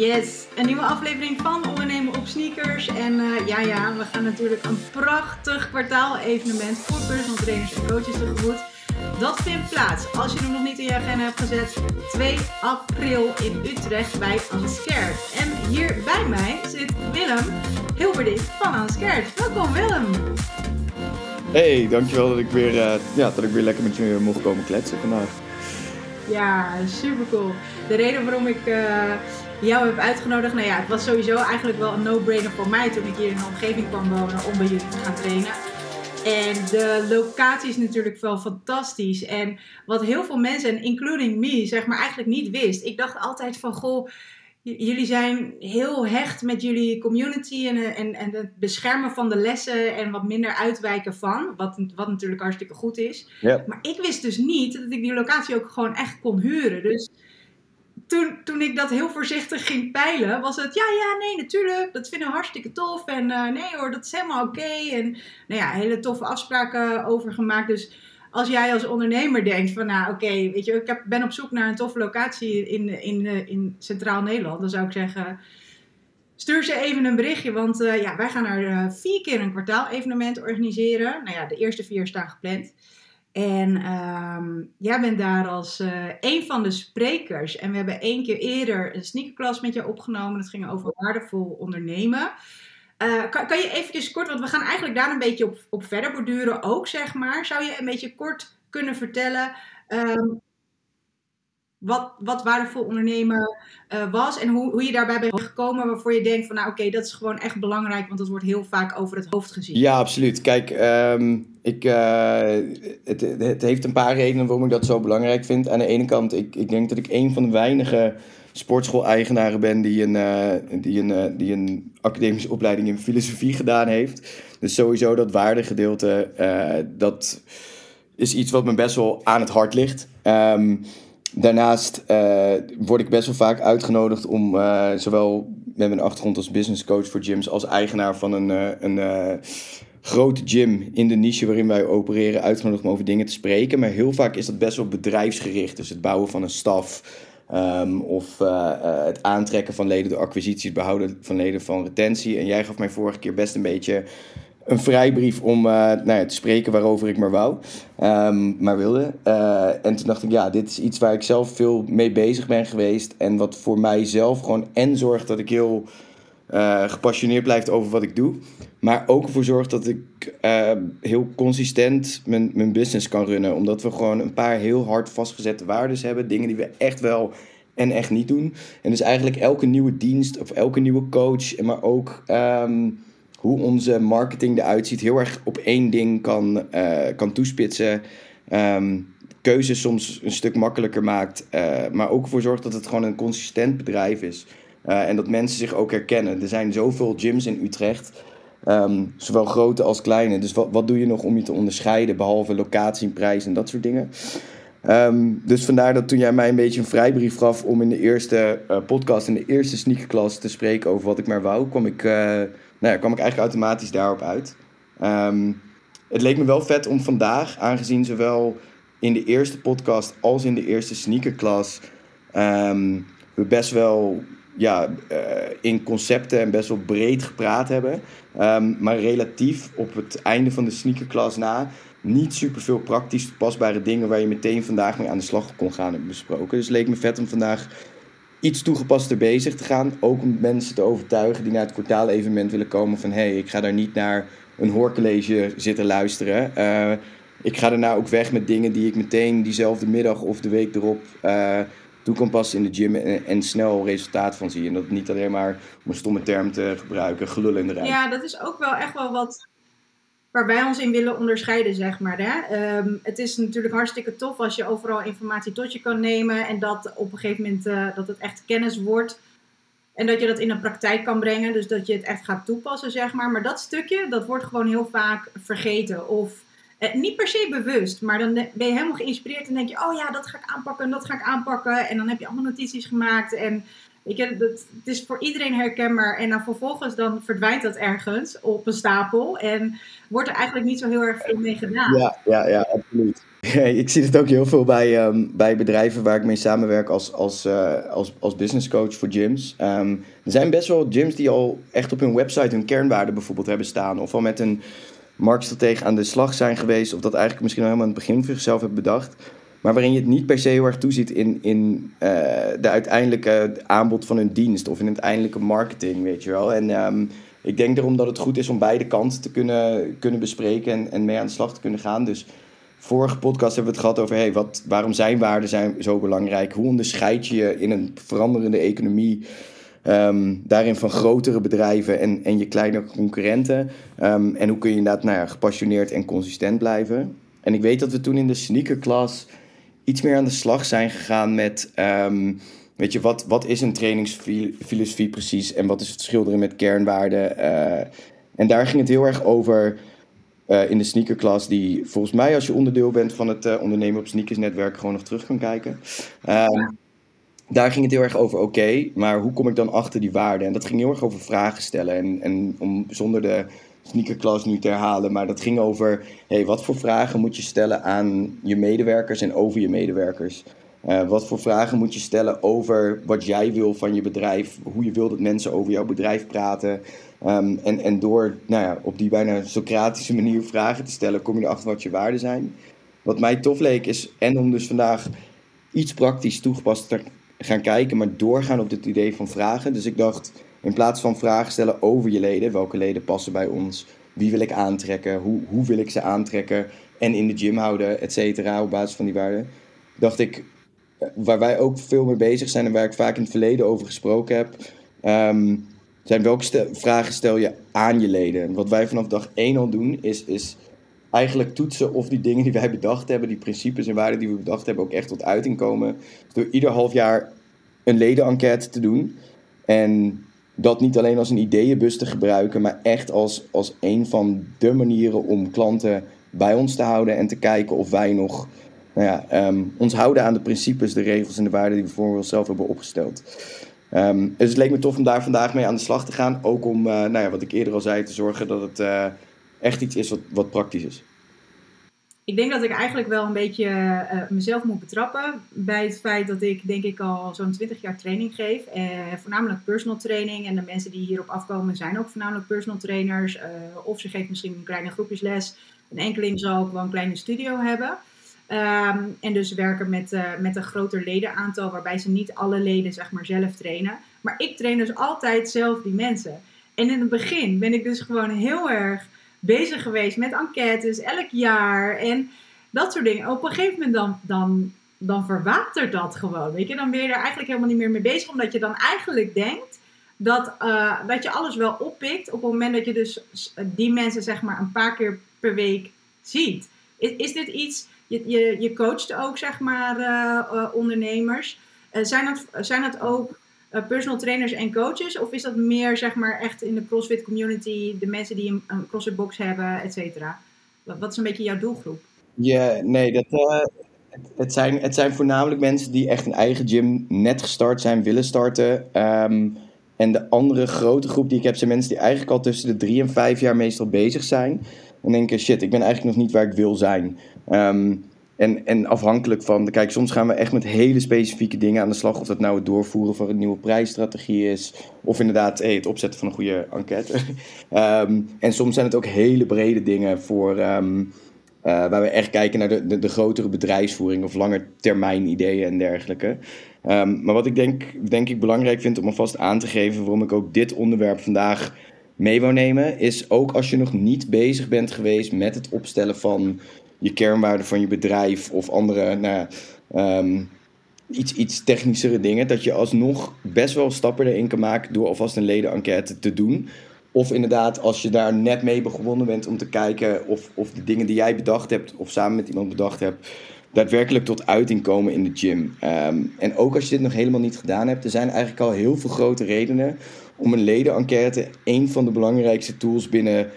Yes, een nieuwe aflevering van Ondernemen op Sneakers. En eh, ja, ja, we gaan natuurlijk een prachtig kwartaal-evenement voor personal trainers en coaches tegemoet. Dat vindt plaats, als je hem nog niet in je agenda hebt gezet, 2 april in Utrecht bij Unscared. En hier bij mij zit Willem Hilberding van Unscared. Welkom Willem! Hey, dankjewel dat ik weer, uh, ja, dat ik weer lekker met je mocht komen kletsen vandaag. Ja, super cool. De reden waarom ik uh, jou heb uitgenodigd, nou ja, het was sowieso eigenlijk wel een no-brainer voor mij toen ik hier in de omgeving kwam wonen om bij jullie te gaan trainen. En de locatie is natuurlijk wel fantastisch. En wat heel veel mensen, including me, zeg maar eigenlijk niet wist. Ik dacht altijd van, goh, jullie zijn heel hecht met jullie community en, en, en het beschermen van de lessen en wat minder uitwijken van. Wat, wat natuurlijk hartstikke goed is. Maar ik wist dus niet dat ik die locatie ook gewoon echt kon huren. Dus toen, toen ik dat heel voorzichtig ging peilen, was het ja, ja, nee, natuurlijk. Dat vinden we hartstikke tof. En uh, nee hoor, dat is helemaal oké. En nou ja, hele toffe afspraken over gemaakt. Dus als jij als ondernemer denkt van nou oké, weet je, ik heb, ben op zoek naar een toffe locatie in, in, in Centraal Nederland, dan zou ik zeggen, stuur ze even een berichtje, want uh, ja, wij gaan er vier keer een kwartaal evenement organiseren. Nou ja, de eerste vier staan gepland. En um, jij bent daar als uh, een van de sprekers. En we hebben één keer eerder een sneakerklas met je opgenomen. Dat ging over waardevol ondernemen. Uh, kan, kan, je eventjes kort, want we gaan eigenlijk daar een beetje op, op verder borduren ook, zeg maar. Zou je een beetje kort kunnen vertellen um, wat, wat waardevol ondernemen uh, was en hoe, hoe je daarbij bent gekomen waarvoor je denkt van nou oké, dat is gewoon echt belangrijk, want dat wordt heel vaak over het hoofd gezien. Ja, absoluut. Kijk, um, ik, uh, het, het heeft een paar redenen waarom ik dat zo belangrijk vind. Aan de ene kant, ik, ik denk dat ik een van de weinige sportschool-eigenaren ben die een, uh, die, een, uh, die een academische opleiding in filosofie gedaan heeft. Dus sowieso dat waardegedeelte, dat is iets wat me best wel aan het hart ligt. Um, daarnaast word ik best wel vaak uitgenodigd om zowel met mijn achtergrond als business coach voor gyms als eigenaar van een, een grote gym in de niche waarin wij opereren uitgenodigd om over dingen te spreken. Maar heel vaak is dat best wel bedrijfsgericht. Dus het bouwen van een staf Um, of uh, uh, het aantrekken van leden door acquisities, het behouden van leden van retentie. En jij gaf mij vorige keer best een beetje een vrijbrief om uh, nou ja, te spreken waarover ik maar wou, um, maar wilde. en toen dacht ik, ja, dit is iets waar ik zelf veel mee bezig ben geweest. En wat voor mijzelf gewoon en zorgt dat ik heel gepassioneerd blijft over wat ik doe. Maar ook ervoor zorgt dat ik uh, heel consistent mijn, mijn business kan runnen. Omdat we gewoon een paar heel hard vastgezette waarden hebben. Dingen die we echt wel en echt niet doen. En dus eigenlijk elke nieuwe dienst of elke nieuwe coach. Maar ook um, hoe onze marketing eruit ziet. Heel erg op één ding kan, uh, kan toespitsen. Um, keuzes soms een stuk makkelijker maakt. maar ook ervoor zorgt dat het gewoon een consistent bedrijf is. En dat mensen zich ook herkennen. Er zijn zoveel gyms in Utrecht, um, zowel grote als kleine. Dus wat, wat doe je nog om je te onderscheiden, behalve locatie, prijs en dat soort dingen? Um, dus vandaar dat toen jij mij een beetje een vrijbrief gaf om in de eerste uh, podcast, in de eerste sneakerklas te spreken over wat ik maar wou, kwam ik, uh, nou ja, kwam ik eigenlijk automatisch daarop uit. Um, het leek me wel vet om vandaag, aangezien zowel in de eerste podcast als in de eerste sneakerklas we best wel ja, uh, in concepten en best wel breed gepraat hebben. Um, maar relatief op het einde van de sneakerklas na niet super veel praktisch toepasbare dingen waar je meteen vandaag mee aan de slag kon gaan hebben besproken. Dus leek me vet om vandaag iets toegepaster bezig te gaan. Ook om mensen te overtuigen die naar het kwartaal-evenement willen komen van hé, hey, ik ga daar niet naar een hoorcollege zitten luisteren. Uh, ik ga daarna ook weg met dingen die ik meteen diezelfde middag of de week erop uh, toe kan passen in de gym en, snel resultaat van zie. En dat niet alleen maar, om een stomme term te gebruiken, gelullen in de rij. Ja, dat is ook wel echt wel wat waar wij ons in willen onderscheiden, zeg maar. Hè? Um, het is natuurlijk hartstikke tof als je overal informatie tot je kan nemen en dat op een gegeven moment uh, dat het echt kennis wordt. En dat je dat in de praktijk kan brengen, dus dat je het echt gaat toepassen, zeg maar. Maar dat stukje, dat wordt gewoon heel vaak vergeten. Of eh, niet per se bewust, maar dan ben je helemaal geïnspireerd en denk je, oh ja, dat ga ik aanpakken en dat ga ik aanpakken. En dan heb je allemaal notities gemaakt en weet je, dat, het is voor iedereen herkenbaar. En dan vervolgens dan verdwijnt dat ergens op een stapel en wordt er eigenlijk niet zo heel erg veel mee gedaan. Ja, ja, ja, absoluut. Ik zie het ook heel veel bij, ehm, bij bedrijven waar ik mee samenwerk als, als, uh, als, als business coach voor gyms. Ehm, er zijn best wel gyms die al echt op hun website hun kernwaarden bijvoorbeeld hebben staan. Of al met een marktstratege aan de slag zijn geweest. Of dat eigenlijk misschien al helemaal aan het begin voor zichzelf hebben bedacht. Maar waarin je het niet per se heel erg toeziet in, in uh, de uiteindelijke aanbod van hun dienst. Of in het uiteindelijke marketing, weet je wel. En um, ik denk daarom dat het goed is om beide kanten te kunnen, kunnen bespreken en, en mee aan de slag te kunnen gaan. Dus vorige podcast hebben we het gehad over hey, wat, waarom zijn waarden zijn zo belangrijk. Hoe onderscheid je je in een veranderende economie um, daarin van grotere bedrijven en, en je kleine concurrenten. Um, en hoe kun je inderdaad nou gepassioneerd en consistent blijven. En ik weet dat we toen in de sneakerklas iets meer aan de slag zijn gegaan met... Um, weet je, wat, wat is een trainingsfilosofie precies en wat is het schilderen met kernwaarden? Uh, en daar ging het heel erg over uh, in de sneakerklas, die volgens mij als je onderdeel bent van het uh, ondernemen op sneakers netwerk gewoon nog terug kan kijken. Um, daar ging het heel erg over, oké, maar hoe kom ik dan achter die waarden? En dat ging heel erg over vragen stellen. En, en om zonder de sneakerklas nu te herhalen, maar dat ging over, hey, wat voor vragen moet je stellen aan je medewerkers en over je medewerkers? Uh, wat voor vragen moet je stellen over wat jij wil van je bedrijf? Hoe je wil dat mensen over jouw bedrijf praten? Um, en, en door nou ja, op die bijna Socratische manier vragen te stellen, kom je erachter wat je waarden zijn. Wat mij tof leek is, en om dus vandaag iets praktisch toegepast gaan kijken, maar doorgaan op dit idee van vragen. Dus ik dacht, in plaats van vragen stellen over je leden, welke leden passen bij ons, wie wil ik aantrekken, hoe, hoe wil ik ze aantrekken en in de gym houden, et cetera, op basis van die waarden, dacht ik, waar wij ook veel mee bezig zijn en waar ik vaak in het verleden over gesproken heb, um, zijn welke vragen stel je aan je leden. En wat wij vanaf dag 1 al doen, is, is eigenlijk toetsen of die dingen die wij bedacht hebben, die principes en waarden die we bedacht hebben, ook echt tot uiting komen. Door ieder half jaar een ledenenquête te doen. En dat niet alleen als een ideeënbus te gebruiken, maar echt als, als een van de manieren om klanten bij ons te houden en te kijken of wij nog nou ja, um, ons houden aan de principes, de regels en de waarden die we voor onszelf hebben opgesteld. Um, dus het leek me tof om daar vandaag mee aan de slag te gaan. Ook om, uh, nou ja, wat ik eerder al zei, te zorgen dat het uh, echt iets is wat, wat praktisch is. Ik denk dat ik eigenlijk wel een beetje uh, mezelf moet betrappen bij het feit dat ik denk ik al zo'n 20 jaar training geef. voornamelijk personal training. En de mensen die hierop afkomen zijn ook voornamelijk personal trainers. of ze geven misschien een kleine groepjesles. Een enkeling zal ook wel een kleine studio hebben. Um, en dus werken met, uh, met een groter ledenaantal, waarbij ze niet alle leden zeg maar, zelf trainen. Maar ik train dus altijd zelf die mensen. En in het begin ben ik dus gewoon heel erg bezig geweest met enquêtes elk jaar en dat soort dingen. Op een gegeven moment dan, dan, dan verwatert dat gewoon. Weet je? Dan ben je er eigenlijk helemaal niet meer mee bezig, omdat je dan eigenlijk denkt dat, uh, dat je alles wel oppikt op het moment dat je dus die mensen zeg maar een paar keer per week ziet. Is, is dit iets je, je, je coacht ook, zeg maar, uh, uh, ondernemers. Zijn, dat, zijn dat ook personal trainers en coaches? Of is dat meer, zeg maar, echt in de CrossFit community, de mensen die een, CrossFit box hebben, et cetera? Wat, wat, is een beetje jouw doelgroep? Ja, nee, dat, het, het, zijn, het zijn voornamelijk mensen die echt een eigen gym net gestart zijn, willen starten. Um, en de andere grote groep die ik heb, zijn mensen die eigenlijk al tussen de drie en vijf jaar meestal bezig zijn. En denken, shit, ik ben eigenlijk nog niet waar ik wil zijn. Um, en, en afhankelijk van, kijk, soms gaan we echt met hele specifieke dingen aan de slag. Of dat nou het doorvoeren van een nieuwe prijsstrategie is. Of inderdaad het opzetten van een goede enquête. um, en soms zijn het ook hele brede dingen voor, um, uh, waar we echt kijken naar de, de, grotere bedrijfsvoering of langer termijn ideeën en dergelijke. Um, maar wat ik denk, denk ik belangrijk vind om alvast aan te geven waarom ik ook dit onderwerp vandaag mee wou nemen, is ook als je nog niet bezig bent geweest met het opstellen van je kernwaarden van je bedrijf of andere nou, um, iets, iets technischere dingen, dat je alsnog best wel stappen erin kan maken door alvast een ledenenquête te doen. Of inderdaad, als je daar net mee begonnen bent om te kijken of, of de dingen die jij bedacht hebt of samen met iemand bedacht hebt, daadwerkelijk tot uiting komen in de gym. Um, en ook als je dit nog helemaal niet gedaan hebt, er zijn eigenlijk al heel veel grote redenen om een ledenenquête een van de belangrijkste tools binnen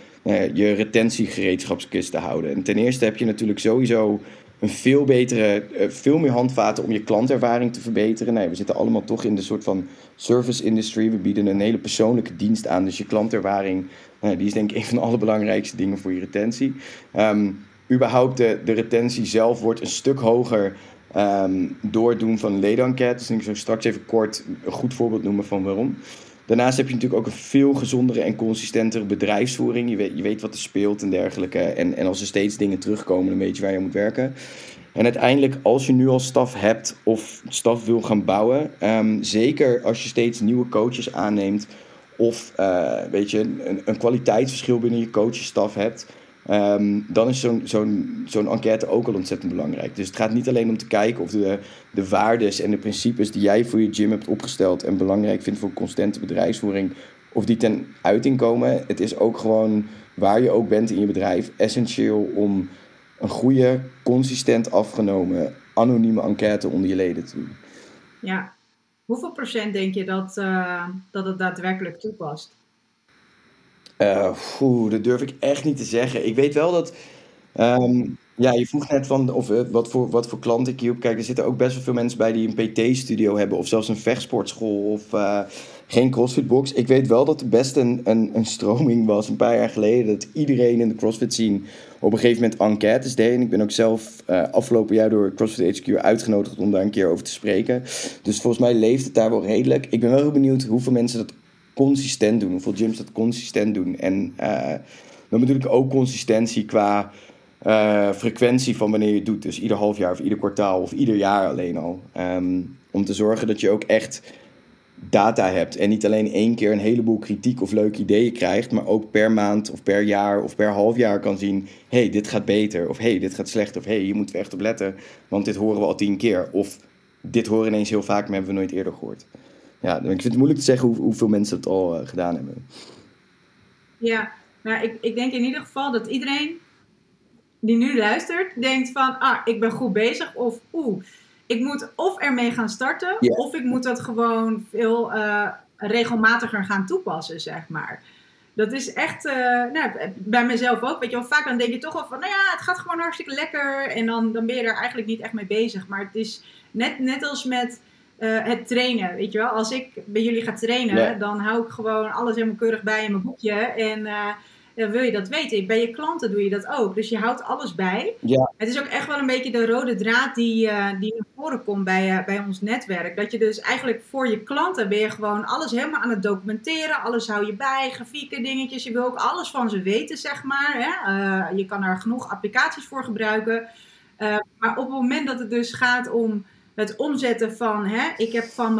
je retentiegereedschapskist te houden. En ten eerste heb je natuurlijk sowieso een veel betere, eh, veel meer handvaten om je klantervaring te verbeteren. Nee, we zitten allemaal toch in de soort van service industry. We bieden een hele persoonlijke dienst aan. Dus je klantervaring, nou, die is denk ik een van de allerbelangrijkste dingen voor je retentie. Um, überhaupt de, de retentie zelf wordt een stuk hoger um, door het doen van ledenenquêtes. Dus ik zal straks even kort een goed voorbeeld noemen van waarom. Daarnaast heb je natuurlijk ook een veel gezondere en consistentere bedrijfsvoering. Je weet, je weet wat er speelt en dergelijke. En, en als er steeds dingen terugkomen, dan weet je waar je moet werken. En uiteindelijk, als je nu al staf hebt of staf wil gaan bouwen, um, zeker als je steeds nieuwe coaches aanneemt of uh, weet je, een, een kwaliteitsverschil binnen je coachesstaf hebt, um, dan is zo'n zo'n zo'n enquête ook al ontzettend belangrijk. Dus het gaat niet alleen om te kijken of de, de waardes en de principes die jij voor je gym hebt opgesteld en belangrijk vindt voor constante bedrijfsvoering, of die ten uiting komen. Het is ook gewoon waar je ook bent in je bedrijf essentieel om een goede, consistent afgenomen, anonieme enquête onder je leden te doen. Ja, hoeveel procent denk je dat, uh, dat het daadwerkelijk toepast? Uh, dat durf ik echt niet te zeggen. Ik weet wel dat. Um, ja, je vroeg net van of, uh, wat, voor, wat voor klanten ik hierop kijk. Er zitten ook best wel veel mensen bij die een PT-studio hebben, of zelfs een vechtsportschool of uh, geen CrossFit-box. Ik weet wel dat er best een, een, stroming was een paar jaar geleden. Dat iedereen in de CrossFit scene op een gegeven moment enquêtes deed. En ik ben ook zelf afgelopen jaar door CrossFit HQ uitgenodigd om daar een keer over te spreken. Dus volgens mij leeft het daar wel redelijk. Ik ben wel heel benieuwd hoeveel mensen dat consistent doen. Hoeveel gyms dat consistent doen. En uh, dan bedoel ik ook consistentie qua uh, frequentie van wanneer je het doet. Dus ieder half jaar of ieder kwartaal of ieder jaar alleen al. Um, om te zorgen dat je ook echt data hebt. En niet alleen één keer een heleboel kritiek of leuke ideeën krijgt. Maar ook per maand of per jaar of per half jaar kan zien. hey, dit gaat beter. Of hey, dit gaat slecht. Of hey, hier moeten we echt op letten. Want dit horen we al tien keer. Of dit horen ineens heel vaak, maar hebben we nooit eerder gehoord ja, ik vind het moeilijk te zeggen hoe, hoeveel mensen het al uh, gedaan hebben. Ja, nou, ik, ik denk in ieder geval dat iedereen die nu luistert, denkt van, ah, ik ben goed bezig. Of, oeh, ik moet of ermee gaan starten, of ik moet dat gewoon veel uh, regelmatiger gaan toepassen, zeg maar. Dat is echt, uh, nou, bij mezelf ook. Weet je wel, vaak dan denk je toch wel van, nou ja, het gaat gewoon hartstikke lekker. En dan, dan ben je er eigenlijk niet echt mee bezig. Maar het is net, net als met uh, het trainen. Weet je wel, als ik bij jullie ga trainen, dan hou ik gewoon alles helemaal keurig bij in mijn boekje. En uh, wil je dat weten? Bij je klanten doe je dat ook. Dus je houdt alles bij. Ja. Het is ook echt wel een beetje de rode draad die, uh, die naar voren komt bij, bij ons netwerk. Dat je dus eigenlijk voor je klanten ben je gewoon alles helemaal aan het documenteren. Alles hou je bij, grafieken, dingetjes. Je wil ook alles van ze weten, zeg maar. Hè? je kan er genoeg applicaties voor gebruiken. maar op het moment dat het dus gaat om het omzetten van, hè, ik heb van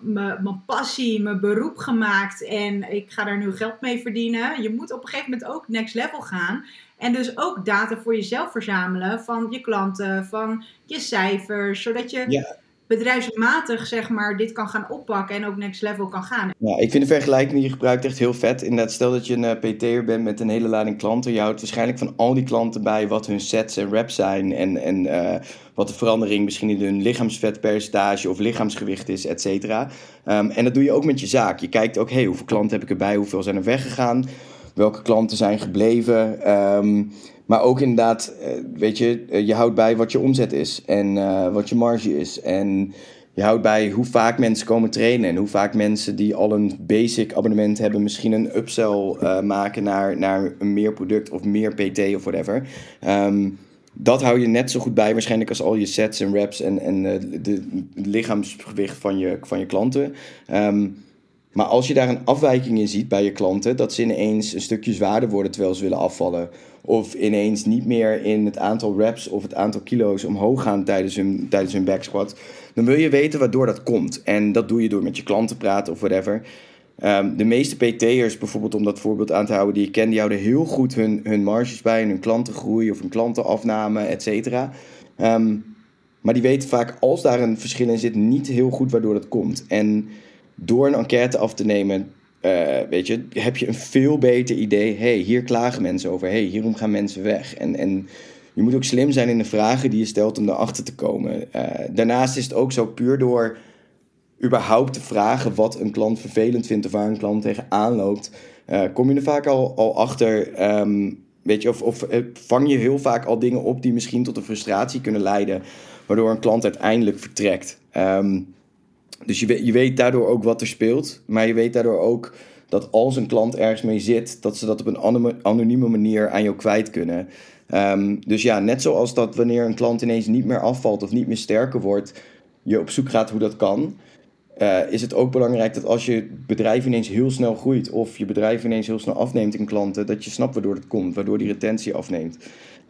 mijn passie mijn beroep gemaakt en ik ga daar nu geld mee verdienen. Je moet op een gegeven moment ook next level gaan. En dus ook data voor jezelf verzamelen van je klanten, van je cijfers, zodat je bedrijfsmatig zeg maar, dit kan gaan oppakken en ook next level kan gaan. Ja, ik vind de vergelijking die je gebruikt echt heel vet. Inderdaad, stel dat je een eh, PT'er bent met een hele lading klanten. Je houdt waarschijnlijk van al die klanten bij wat hun sets en reps zijn. En, en uh, wat de verandering misschien in hun lichaamsvetpercentage of lichaamsgewicht is, et cetera. Um, en dat doe je ook met je zaak. Je kijkt ook, hey, hoeveel klanten heb ik erbij? Hoeveel zijn er weggegaan? Welke klanten zijn gebleven? Um, maar ook inderdaad, eh, weet je, eh, je houdt bij wat je omzet is en uh, wat je marge is. En je houdt bij hoe vaak mensen komen trainen en hoe vaak mensen die al een basic abonnement hebben, misschien een upsell maken naar, naar een meer product of meer PT of whatever. Um, dat hou je net zo goed bij waarschijnlijk als al je sets en reps en, en de, lichaamsgewicht van je, van je klanten. Um, maar als je daar een afwijking in ziet bij je klanten, dat ze ineens een stukje zwaarder worden terwijl ze willen afvallen. Of ineens niet meer in het aantal reps of het aantal kilo's omhoog gaan tijdens hun, tijdens hun back squat. Dan wil je weten waardoor dat komt. En dat doe je door met je klanten te praten of whatever. Um, de meeste PT'ers, bijvoorbeeld om dat voorbeeld aan te houden, die ik ken, die houden heel goed hun, hun marges bij en hun klantengroei of hun klantenafname, et cetera. Um, maar die weten vaak, als daar een verschil in zit, niet heel goed waardoor dat komt. En door een enquête af te nemen, uh, weet je, heb je een veel beter idee. hey, hier klagen mensen over. hey, hierom gaan mensen weg. En, en je moet ook slim zijn in de vragen die je stelt om erachter te komen. Uh, daarnaast is het ook zo puur door überhaupt te vragen wat een klant vervelend vindt of waar een klant tegenaan loopt. Uh, kom je er vaak al, al achter. Um, weet je, of, of vang je heel vaak al dingen op die misschien tot een frustratie kunnen leiden, waardoor een klant uiteindelijk vertrekt. Um, dus je weet, je weet daardoor ook wat er speelt. Maar je weet daardoor ook dat als een klant ergens mee zit, dat ze dat op een anonieme manier aan jou kwijt kunnen. Ehm, dus ja, net zoals dat wanneer een klant ineens niet meer afvalt of niet meer sterker wordt, je op zoek gaat hoe dat kan. Uh, is het ook belangrijk dat als je bedrijf ineens heel snel groeit of je bedrijf ineens heel snel afneemt in klanten, dat je snapt waardoor het komt, waardoor die retentie afneemt.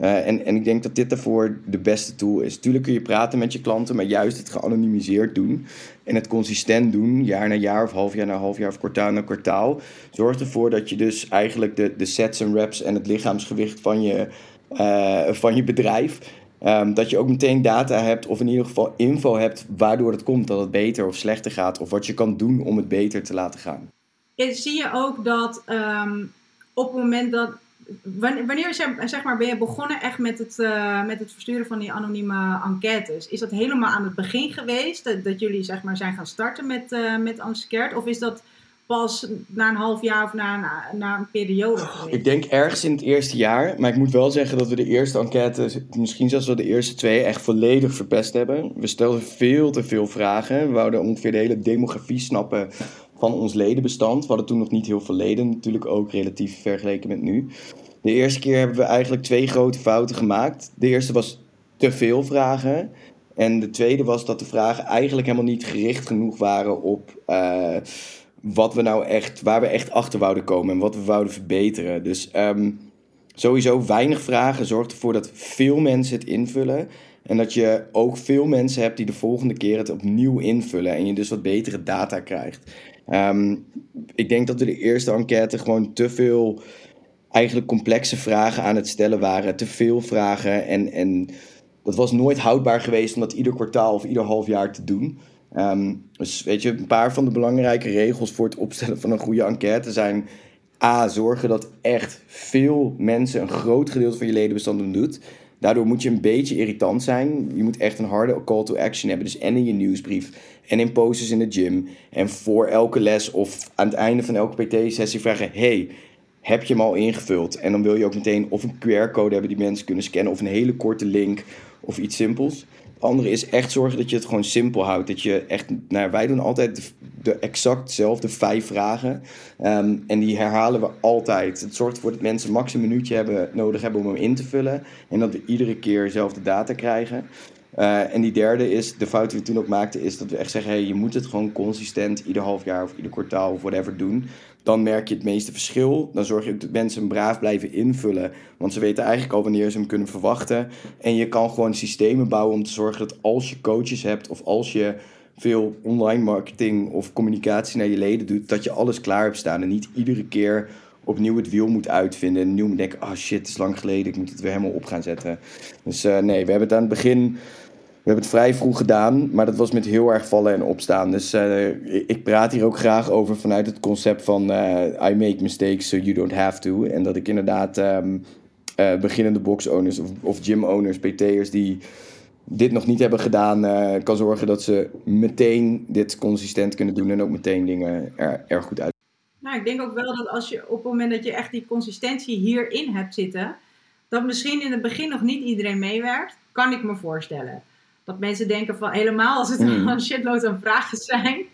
Uh, en, en ik denk dat dit daarvoor de beste tool is. Tuurlijk kun je praten met je klanten, maar juist het geanonimiseerd doen en het consistent doen, jaar na jaar of half jaar na half jaar of kwartaal na kwartaal, zorgt ervoor dat je dus eigenlijk de, de sets en reps en het lichaamsgewicht van je, uh, van je bedrijf Um, dat je ook meteen data hebt, of in ieder geval info hebt, waardoor het komt dat het beter of slechter gaat, of wat je kan doen om het beter te laten gaan. Zie je ook dat um, op het moment dat. Wanneer zeg maar, ben je begonnen echt met het, uh, met het versturen van die anonieme enquêtes? Is dat helemaal aan het begin geweest? Dat, dat jullie zeg maar, zijn gaan starten met, uh, met Anscared? Of is dat pas na een half jaar of na, na, na een periode geweest? Ik denk ergens in het eerste jaar. Maar ik moet wel zeggen dat we de eerste enquête, misschien zelfs wel de eerste twee, echt volledig verpest hebben. We stelden veel te veel vragen. We wouden ongeveer de hele demografie snappen van ons ledenbestand. We hadden toen nog niet heel veel leden, natuurlijk ook relatief vergeleken met nu. De eerste keer hebben we eigenlijk twee grote fouten gemaakt. De eerste was te veel vragen. En de tweede was dat de vragen eigenlijk helemaal niet gericht genoeg waren op. Uh, wat we nou echt, waar we echt achter wouden komen en wat we wouden verbeteren. Dus um, sowieso weinig vragen zorgt ervoor dat veel mensen het invullen. En dat je ook veel mensen hebt die de volgende keer het opnieuw invullen. En je dus wat betere data krijgt. Um, ik denk dat we de eerste enquête gewoon te veel eigenlijk complexe vragen aan het stellen waren. Te veel vragen. En, en dat was nooit houdbaar geweest om dat ieder kwartaal of ieder half jaar te doen. Um, dus weet je, een paar van de belangrijke regels voor het opstellen van een goede enquête zijn... A, zorgen dat echt veel mensen een groot gedeelte van je ledenbestand doet. Daardoor moet je een beetje irritant zijn. Je moet echt een harde call to action hebben. Dus en in je nieuwsbrief en in posters in de gym. En voor elke les of aan het einde van elke PT-sessie vragen... Hey, heb je hem al ingevuld? En dan wil je ook meteen of een QR-code hebben die mensen kunnen scannen... of een hele korte link of iets simpels andere is echt zorgen dat je het gewoon simpel houdt. Dat je echt, nou, wij doen altijd de, de exactzelfde vijf vragen. Ehm, en die herhalen we altijd. Het zorgt ervoor dat mensen max een minuutje hebben, nodig hebben om hem in te vullen. En dat we iedere keer dezelfde data krijgen. Uh, en die derde is, de fout die we toen ook maakten, is dat we echt zeggen: je moet het gewoon consistent ieder half jaar of ieder kwartaal of whatever doen. Dan merk je het meeste verschil. Dan zorg je ook dat mensen hem braaf blijven invullen. Want ze weten eigenlijk al wanneer ze hem kunnen verwachten. En je kan gewoon systemen bouwen om te zorgen dat als je coaches hebt of als je veel online marketing of communicatie naar je leden doet, dat je alles klaar hebt staan. En niet iedere keer opnieuw het wiel moet uitvinden. En opnieuw moet denken, ah oh shit, het is lang geleden, ik moet het weer helemaal op gaan zetten. Dus uh, nee, we hebben het aan het begin hebben het vrij vroeg gedaan, maar dat was met heel erg vallen en opstaan. Dus uh, ik praat hier ook graag over vanuit het concept van uh, I make mistakes so you don't have to. En dat ik inderdaad um, uh, beginnende box owners of, of gym owners, PT'ers die dit nog niet hebben gedaan, kan zorgen dat ze meteen dit consistent kunnen doen en ook meteen dingen er, erg goed uit. Nou, ik denk ook wel dat als je op het moment dat je echt die consistentie hierin hebt zitten, dat misschien in het begin nog niet iedereen meewerkt, kan ik me voorstellen dat mensen denken van helemaal als het mm. een shitload aan vragen zijn.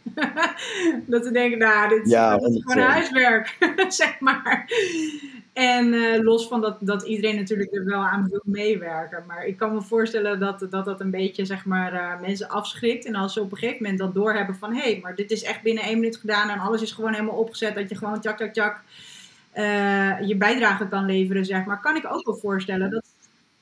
dat ze denken, nou, dit, ja, is gewoon huiswerk, zeg maar. En uh, los van dat, dat iedereen natuurlijk er wel aan wil meewerken. Maar ik kan me voorstellen dat dat, dat een beetje zeg maar, uh, mensen afschrikt. En als ze op een gegeven moment dat doorhebben van... hé, hey, maar dit is echt binnen één minuut gedaan en alles is gewoon helemaal opgezet. Dat je gewoon tjak, tjak, tjak uh, je bijdrage kan leveren, zeg maar. Kan ik ook wel voorstellen dat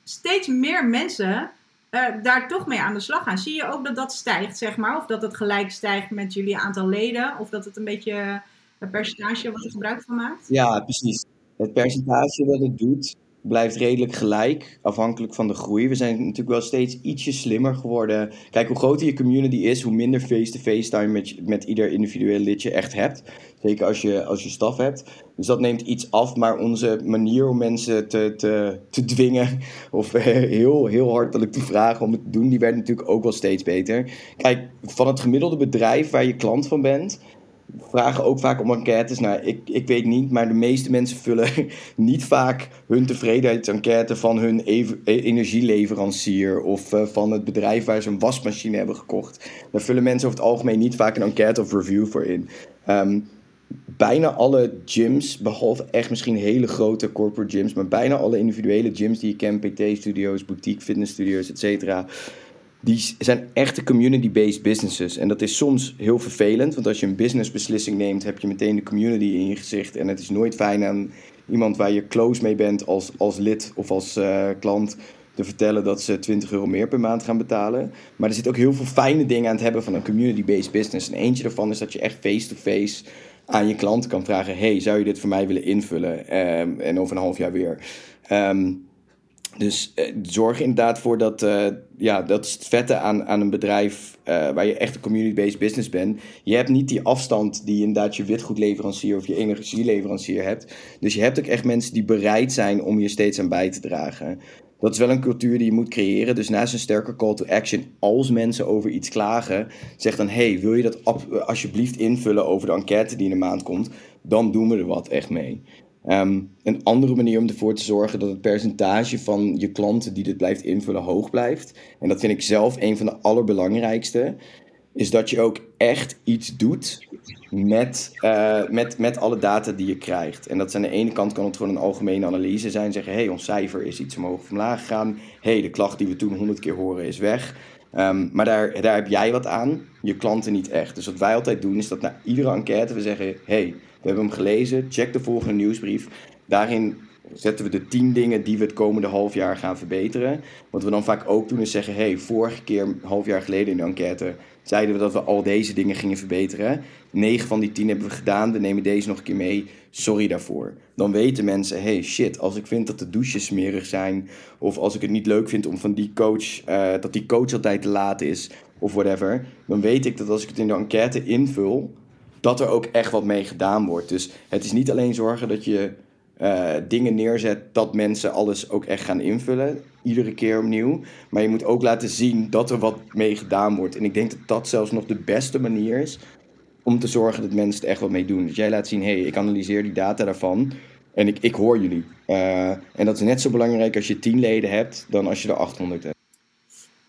steeds meer mensen uh, daar toch mee aan de slag gaan. Zie je ook dat dat stijgt, zeg maar? Of dat het gelijk stijgt met jullie aantal leden? Of dat het een beetje het percentage wat je gebruik van maakt? Ja, precies. Het percentage dat het doet, blijft redelijk gelijk, afhankelijk van de groei. We zijn natuurlijk wel steeds ietsje slimmer geworden. Kijk, hoe groter je community is, hoe minder face-to-face time met, met ieder individueel lid je echt hebt. Zeker als je, als je staf hebt. Dus dat neemt iets af, maar onze manier om mensen te, te, te dwingen of heel, heel hartelijk te vragen om het te doen, die werd natuurlijk ook wel steeds beter. Kijk, van het gemiddelde bedrijf waar je klant van bent, vragen ook vaak om enquêtes. Nou, ik, ik weet niet, maar de meeste mensen vullen niet vaak hun tevredenheidsenquête van hun e-, energieleverancier of uh, van het bedrijf waar ze een wasmachine hebben gekocht. Daar vullen mensen over het algemeen niet vaak een enquête of review voor in. Um, bijna alle gyms, behalve echt misschien hele grote corporate gyms, maar bijna alle individuele gyms die je kent, PT-studio's, boutique fitnessstudios, et cetera, die zijn echte community-based businesses. En dat is soms heel vervelend, want als je een businessbeslissing neemt, heb je meteen de community in je gezicht. En het is nooit fijn aan iemand waar je close mee bent als, als lid of als uh, klant te vertellen dat ze 20 euro meer per maand gaan betalen. Maar er zit ook heel veel fijne dingen aan het hebben van een community-based business. En eentje daarvan is dat je echt face-to-face aan je klant kan vragen: hey, zou je dit voor mij willen invullen? Um, en over een half jaar weer. Um, dus uh, zorg inderdaad voor dat, uh, ja, dat is het vette aan, aan een bedrijf uh, waar je echt een community-based business bent. Je hebt niet die afstand die inderdaad je witgoedleverancier of je energieleverancier hebt. Dus je hebt ook echt mensen die bereid zijn om je steeds aan bij te dragen. Dat is wel een cultuur die je moet creëren. Dus naast een sterke call to action, als mensen over iets klagen, zeg dan: hey, wil je dat alsjeblieft invullen over de enquête die in de maand komt? Dan doen we er wat echt mee. Um, een andere manier om ervoor te zorgen dat het percentage van je klanten die dit blijft invullen hoog blijft. En dat vind ik zelf een van de allerbelangrijkste. Is dat je ook echt iets doet met, uh, met, met alle data die je krijgt. En dat aan de ene kant kan het gewoon een algemene analyse zijn. Zeggen, hé, hey, ons cijfer is iets omhoog of omlaag gegaan. Hé, hey, de klacht die we toen honderd keer horen is weg. Um, maar daar, daar heb jij wat aan, je klanten niet echt. Dus wat wij altijd doen is dat na iedere enquête we zeggen... hey, we hebben hem gelezen, check de volgende nieuwsbrief. Daarin zetten we de tien dingen die we het komende half jaar gaan verbeteren. Wat we dan vaak ook doen is zeggen... hey, vorige keer, een half jaar geleden in de enquête... zeiden we dat we al deze dingen gingen verbeteren. Negen van die tien hebben we gedaan, we nemen deze nog een keer mee. Sorry daarvoor. Dan weten mensen, hey shit, als ik vind dat de douches smerig zijn... of als ik het niet leuk vind om van die coach... Uh, dat die coach altijd te laat is of whatever... dan weet ik dat als ik het in de enquête invul dat er ook echt wat mee gedaan wordt. Dus het is niet alleen zorgen dat je uh, dingen neerzet dat mensen alles ook echt gaan invullen. Iedere keer opnieuw. Maar je moet ook laten zien dat er wat mee gedaan wordt. En ik denk dat dat zelfs nog de beste manier is om te zorgen dat mensen er echt wat mee doen. Dus jij laat zien, hé, hey, ik analyseer die data daarvan. En ik, ik hoor jullie. Uh, en dat is net zo belangrijk als je 10 leden hebt dan als je er 800 hebt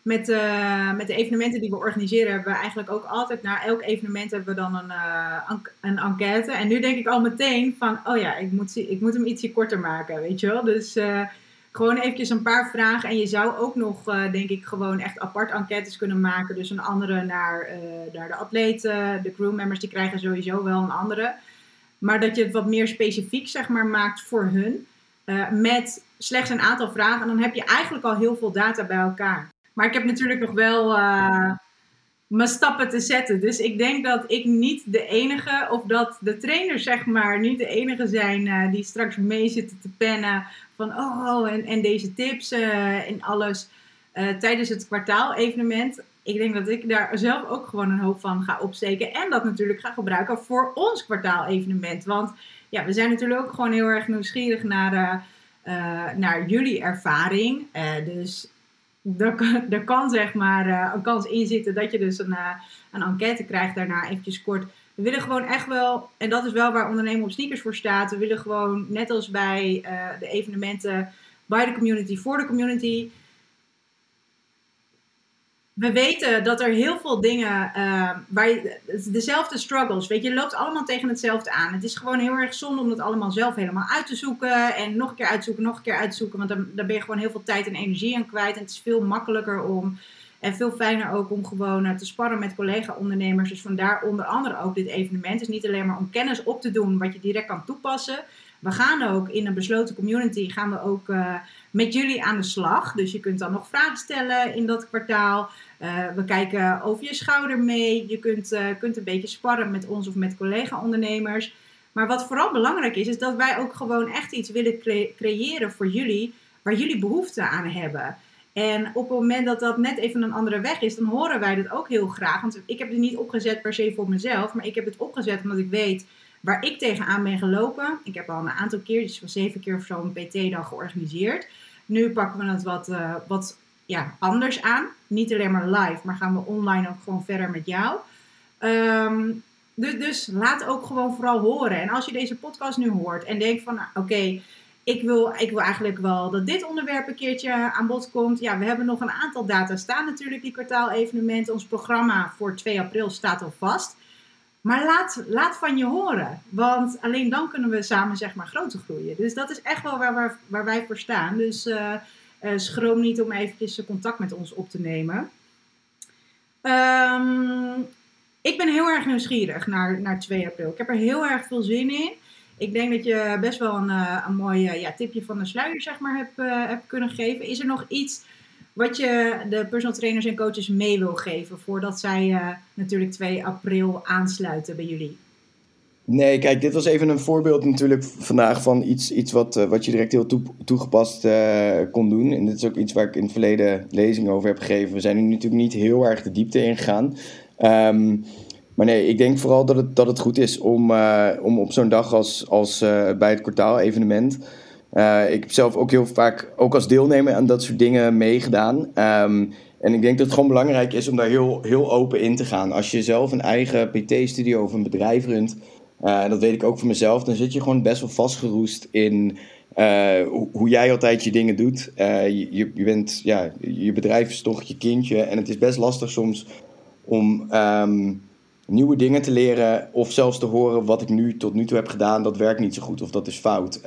met, uh, met de evenementen die we organiseren, hebben we eigenlijk ook altijd na elk evenement hebben we dan een, uh, een enquête. En nu denk ik al meteen van, oh ja, ik moet, ik moet hem ietsje korter maken, weet je wel. Dus uh, gewoon eventjes een paar vragen. En je zou ook nog, denk ik, gewoon echt apart enquêtes kunnen maken. Dus een andere naar, naar de atleten, de crewmembers, die krijgen sowieso wel een andere. Maar dat je het wat meer specifiek, zeg maar, maakt voor hun. met slechts een aantal vragen. En dan heb je eigenlijk al heel veel data bij elkaar. Maar ik heb natuurlijk nog wel uh, mijn stappen te zetten. Dus ik denk dat ik niet de enige, of dat de trainers zeg maar niet de enige zijn uh, die straks mee zitten te pennen van oh, en, en deze tips uh, en alles tijdens het kwartaal-evenement. Ik denk dat ik daar zelf ook gewoon een hoop van ga opsteken. En dat natuurlijk ga gebruiken voor ons kwartaal-evenement. Want ja, we zijn natuurlijk ook gewoon heel erg nieuwsgierig naar, naar jullie ervaring. dus er er kan zeg maar uh, een kans in zitten dat je dus een, uh, een enquête krijgt daarna eventjes kort. We willen gewoon echt wel, en dat is wel waar ondernemen op sneakers voor staat. We willen gewoon, net als bij uh, de evenementen, bij de community, voor de community, we weten dat er heel veel dingen, uh, waar je, dezelfde struggles, weet je, je loopt allemaal tegen hetzelfde aan. Het is gewoon heel erg zonde om dat allemaal zelf helemaal uit te zoeken en nog een keer uitzoeken, nog een keer uitzoeken, want dan, dan ben je gewoon heel veel tijd en energie aan kwijt. En het is veel makkelijker om, en veel fijner ook om gewoon uh, te sparren met collega-ondernemers. Dus vandaar onder andere ook dit evenement. Dus niet alleen maar om kennis op te doen wat je direct kan toepassen. We gaan ook in een besloten community, gaan we ook uh, met jullie aan de slag. Dus je kunt dan nog vragen stellen in dat kwartaal. Uh, we kijken over je schouder mee. Je kunt, uh, kunt een beetje sparren met ons of met collega-ondernemers. Maar wat vooral belangrijk is, is dat wij ook gewoon echt iets willen cre creëren voor jullie, waar jullie behoefte aan hebben. En op het moment dat dat net even een andere weg is, dan horen wij dat ook heel graag. Want ik heb het niet opgezet per se voor mezelf, maar ik heb het opgezet omdat ik weet waar ik tegenaan ben gelopen. Ik heb al een aantal keer, dus zeven keer of zo, een PT-dag georganiseerd. Nu pakken we het wat, uh, wat ja, anders aan. Niet alleen maar live, maar gaan we online ook gewoon verder met jou. Um, dus, dus laat ook gewoon vooral horen. En als je deze podcast nu hoort en denkt van, nou, oké, ik, wil, ik wil eigenlijk wel dat dit onderwerp een keertje aan bod komt. Ja, we hebben nog een aantal data staan natuurlijk, die kwartaalevenementen. Ons programma voor 2 april staat al vast. Maar laat, laat van je horen. Want alleen dan kunnen we samen zeg maar groter groeien. Dus dat is echt wel waar, waar, waar wij voor staan. Dus uh, schroom niet om eventjes contact met ons op te nemen. Um, ik ben heel erg nieuwsgierig naar, naar 2 april. Ik heb er heel erg veel zin in. Ik denk dat je best wel een, uh, een mooi ja, tipje van de sluier zeg maar, hebt, hebt kunnen geven. Is er nog iets wat je de personal trainers en coaches mee wil geven voordat zij uh, natuurlijk 2 april aansluiten bij jullie? Nee, kijk, dit was even een voorbeeld natuurlijk vandaag van iets, iets wat, uh, wat je direct heel toe, toegepast uh, kon doen. En dit is ook iets waar ik in het verleden lezingen over heb gegeven. We zijn nu natuurlijk niet heel erg de diepte ingegaan. Um, maar nee, ik denk vooral dat het, dat het goed is om, om op zo'n dag als, als bij het kwartaal-evenement uh, ik heb zelf ook heel vaak, ook als deelnemer aan dat soort dingen meegedaan. Um, en ik denk dat het gewoon belangrijk is om daar heel, heel open in te gaan. Als je zelf een eigen PT-studio of een bedrijf runt, uh, dat weet ik ook voor mezelf, dan zit je gewoon best wel vastgeroest in uh, hoe jij altijd je dingen doet. je, je, bent, ja, je bedrijf is toch je kindje en het is best lastig soms om um, nieuwe dingen te leren of zelfs te horen wat ik nu tot nu toe heb gedaan, dat werkt niet zo goed of dat is fout.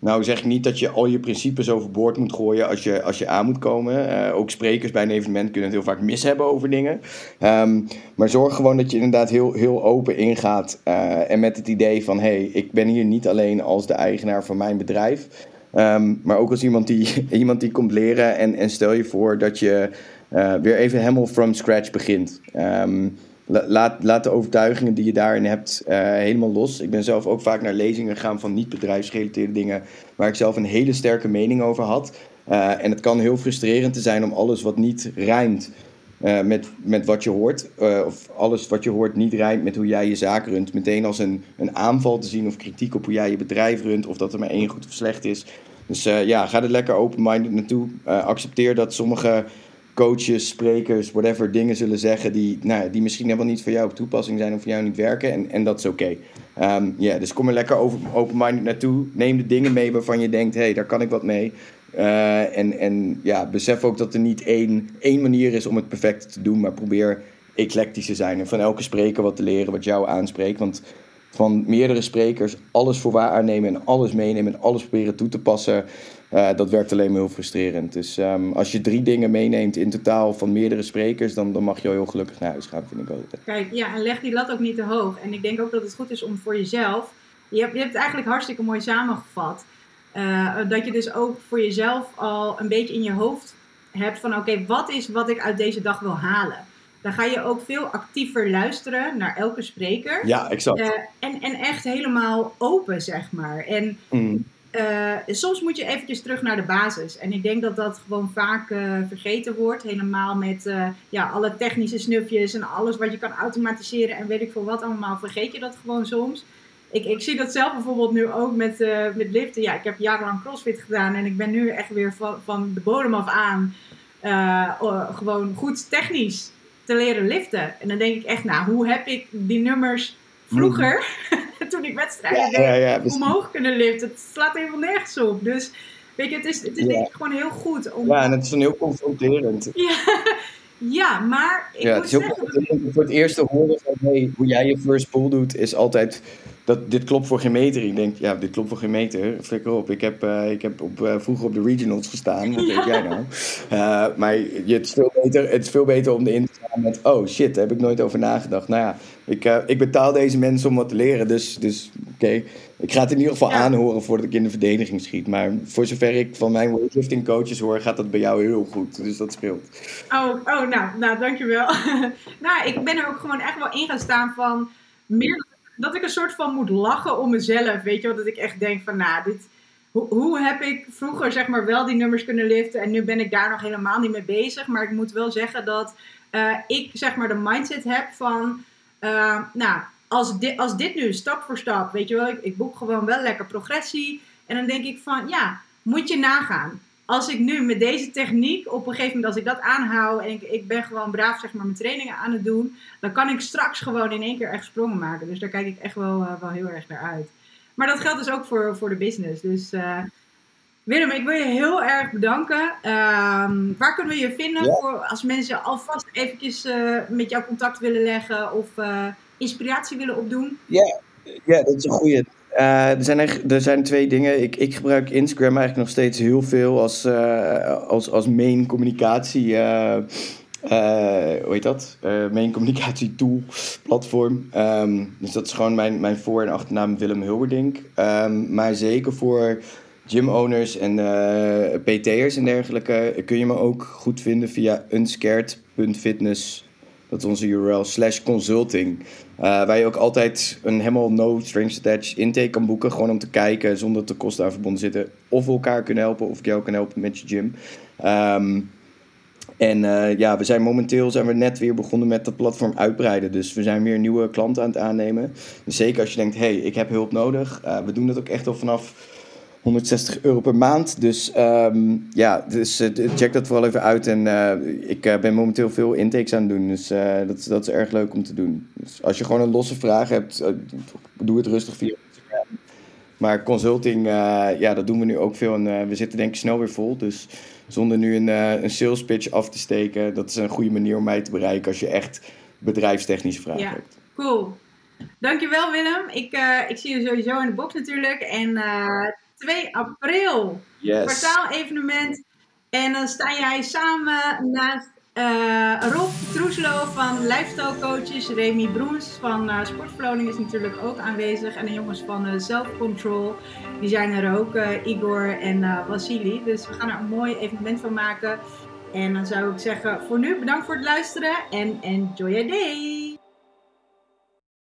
Nou zeg ik niet dat je al je principes overboord moet gooien als je, als je aan moet komen. Uh, ook sprekers bij een evenement kunnen het heel vaak mis hebben over dingen. Um, maar zorg gewoon dat je inderdaad heel, heel open ingaat. Uh, en met het idee van, hé, hey, ik ben hier niet alleen als de eigenaar van mijn bedrijf. Um, maar ook als iemand die, iemand die komt leren. En, en stel je voor dat je uh, weer even helemaal from scratch begint. Um, laat, de overtuigingen die je daarin hebt uh, helemaal los. Ik ben zelf ook vaak naar lezingen gegaan van niet-bedrijfsgerelateerde dingen, waar ik zelf een hele sterke mening over had. Uh, en het kan heel frustrerend te zijn om alles wat niet rijmt uh, met, met wat je hoort, of alles wat je hoort niet rijmt met hoe jij je zaak runt, meteen als een, een aanval te zien of kritiek op hoe jij je bedrijf runt, of dat er maar één goed of slecht is. Dus ja, ga er lekker open-minded naartoe. accepteer dat sommige coaches, sprekers, whatever, dingen zullen zeggen die, nou, die misschien helemaal niet voor jou op toepassing zijn of voor jou niet werken. En, en dat is oké. Yeah, dus kom er lekker open-minded naartoe. Neem de dingen mee waarvan je denkt, hé, hey, daar kan ik wat mee. Uh, en, en ja, besef ook dat er niet één, één manier is om het perfect te doen, maar probeer eclectisch te zijn. En van elke spreker wat te leren wat jou aanspreekt. Want van meerdere sprekers alles voor waar aannemen en alles meenemen en alles proberen toe te passen. Uh, dat werkt alleen maar heel frustrerend. Dus um, als je drie dingen meeneemt in totaal van meerdere sprekers, dan, dan mag je al heel gelukkig naar huis gaan, vind ik ook. Kijk, ja, en leg die lat ook niet te hoog. En ik denk ook dat het goed is om voor jezelf. Je hebt, je hebt het eigenlijk hartstikke mooi samengevat. Uh, dat je dus ook voor jezelf al een beetje in je hoofd hebt van oké, wat is wat ik uit deze dag wil halen? Dan ga je ook veel actiever luisteren naar elke spreker. Ja, exact. Uh, en, en echt helemaal open, zeg maar. En mm. Uh, soms moet je eventjes terug naar de basis. En ik denk dat dat gewoon vaak uh, vergeten wordt. Helemaal met uh, ja, alle technische snufjes en alles wat je kan automatiseren en weet ik veel wat allemaal. Vergeet je dat gewoon soms. Ik, ik zie dat zelf bijvoorbeeld nu ook met, met liften. Ja, ik heb jarenlang crossfit gedaan en ik ben nu echt weer van, van de bodem af aan gewoon goed technisch te leren liften. En dan denk ik echt, nou, hoe heb ik die nummers vroeger... Mm toen ik wedstrijden ja, ja, omhoog kunnen liften. Het slaat helemaal nergens op. Dus weet je, het is, het is denk ik gewoon heel goed om... Ja, en het is dan heel confronterend. Ja, ja maar ik ja, het is heel confronterend. Voor het eerst te horen van hey, hoe jij je first pull doet, is altijd dat dit klopt voor geen meter. Ik denk, ja, dit klopt voor geen meter. Flikker op. Ik heb, uh, ik heb op, uh, vroeger op de regionals gestaan. Wat ja. weet jij nou? Uh, maar je, het, is veel beter, het is veel beter om erin te gaan met... Oh shit, daar heb ik nooit over nagedacht. Nou ja, ik, ik betaal deze mensen om wat te leren. Dus, dus oké, okay. ik ga het in ieder geval ja. aanhoren voordat ik in de verdediging schiet. Maar voor zover ik van mijn weightlifting coaches hoor, gaat dat bij jou heel goed. Dus dat speelt. Oh, oh nou, nou, dankjewel. nou, ik ben er ook gewoon echt wel in gaan staan van... Meer dat ik een soort van moet lachen om mezelf. Weet je wel, dat ik echt denk van, nou, dit, hoe, hoe heb ik vroeger zeg maar wel die nummers kunnen liften en nu ben ik daar nog helemaal niet mee bezig. Maar ik moet wel zeggen dat uh, ik zeg maar de mindset heb van, uh, nou, als dit, als dit nu stap voor stap, weet je wel, ik, ik boek gewoon wel lekker progressie. En dan denk ik van, ja, moet je nagaan als ik nu met deze techniek, op een gegeven moment als ik dat aanhoud en ik, ik ben gewoon braaf zeg maar mijn trainingen aan het doen, dan kan ik straks gewoon in één keer echt sprongen maken. Dus daar kijk ik echt wel, uh, wel heel erg naar uit. Maar dat geldt dus ook voor, voor de business. Dus uh, Willem, ik wil je heel erg bedanken. Um, waar kunnen we je vinden ja. voor als mensen alvast eventjes uh, met jou contact willen leggen of inspiratie willen opdoen? Ja, ja dat is een goede. Uh, er, zijn er zijn twee dingen. Ik, ik gebruik Instagram eigenlijk nog steeds heel veel als, uh, als, als main communicatie. Uh, hoe heet dat? main communicatie tool, platform. Um, dus dat is gewoon mijn, mijn voor- en achternaam Willem Hilberdink. Um, maar zeker voor gym-owners en PT'ers en dergelijke kun je me ook goed vinden via unscared.fitness. Dat is onze URL, slash consulting. Uh, waar je ook altijd een helemaal no strings attached intake kan boeken. Gewoon om te kijken zonder dat de kosten aan verbonden zitten. Of we elkaar kunnen helpen of ik jou kan helpen met je gym. Um, en uh, ja, we zijn momenteel zijn we net weer begonnen met dat platform uitbreiden. Dus we zijn weer nieuwe klanten aan het aannemen. Dus zeker als je denkt, hey, ik heb hulp nodig. Uh, we doen dat ook echt al vanaf 160 euro per maand. Dus um, ja, dus, uh, check dat vooral even uit. En uh, ik uh, ben momenteel veel intakes aan het doen. Dus dat, dat is erg leuk om te doen. Dus als je gewoon een losse vraag hebt, doe het rustig via Instagram. Maar consulting, ja, dat doen we nu ook veel. En we zitten denk ik snel weer vol. Dus zonder nu een, een sales pitch af te steken, dat is een goede manier om mij te bereiken als je echt bedrijfstechnische vragen ja, hebt. Cool. Dankjewel Willem. Ik, ik zie je sowieso in de box natuurlijk. En 2 april. Yes. Kwartaal evenement. En dan sta jij samen naast uh, Rob Troeslo van Lifestyle Coaches. Remy Broens van uh, Sportverloning is natuurlijk ook aanwezig. En de jongens van uh, Self Control. Die zijn er ook. Igor en Vasili. Dus we gaan er een mooi evenement van maken. En dan zou ik zeggen voor nu bedankt voor het luisteren. En enjoy your day.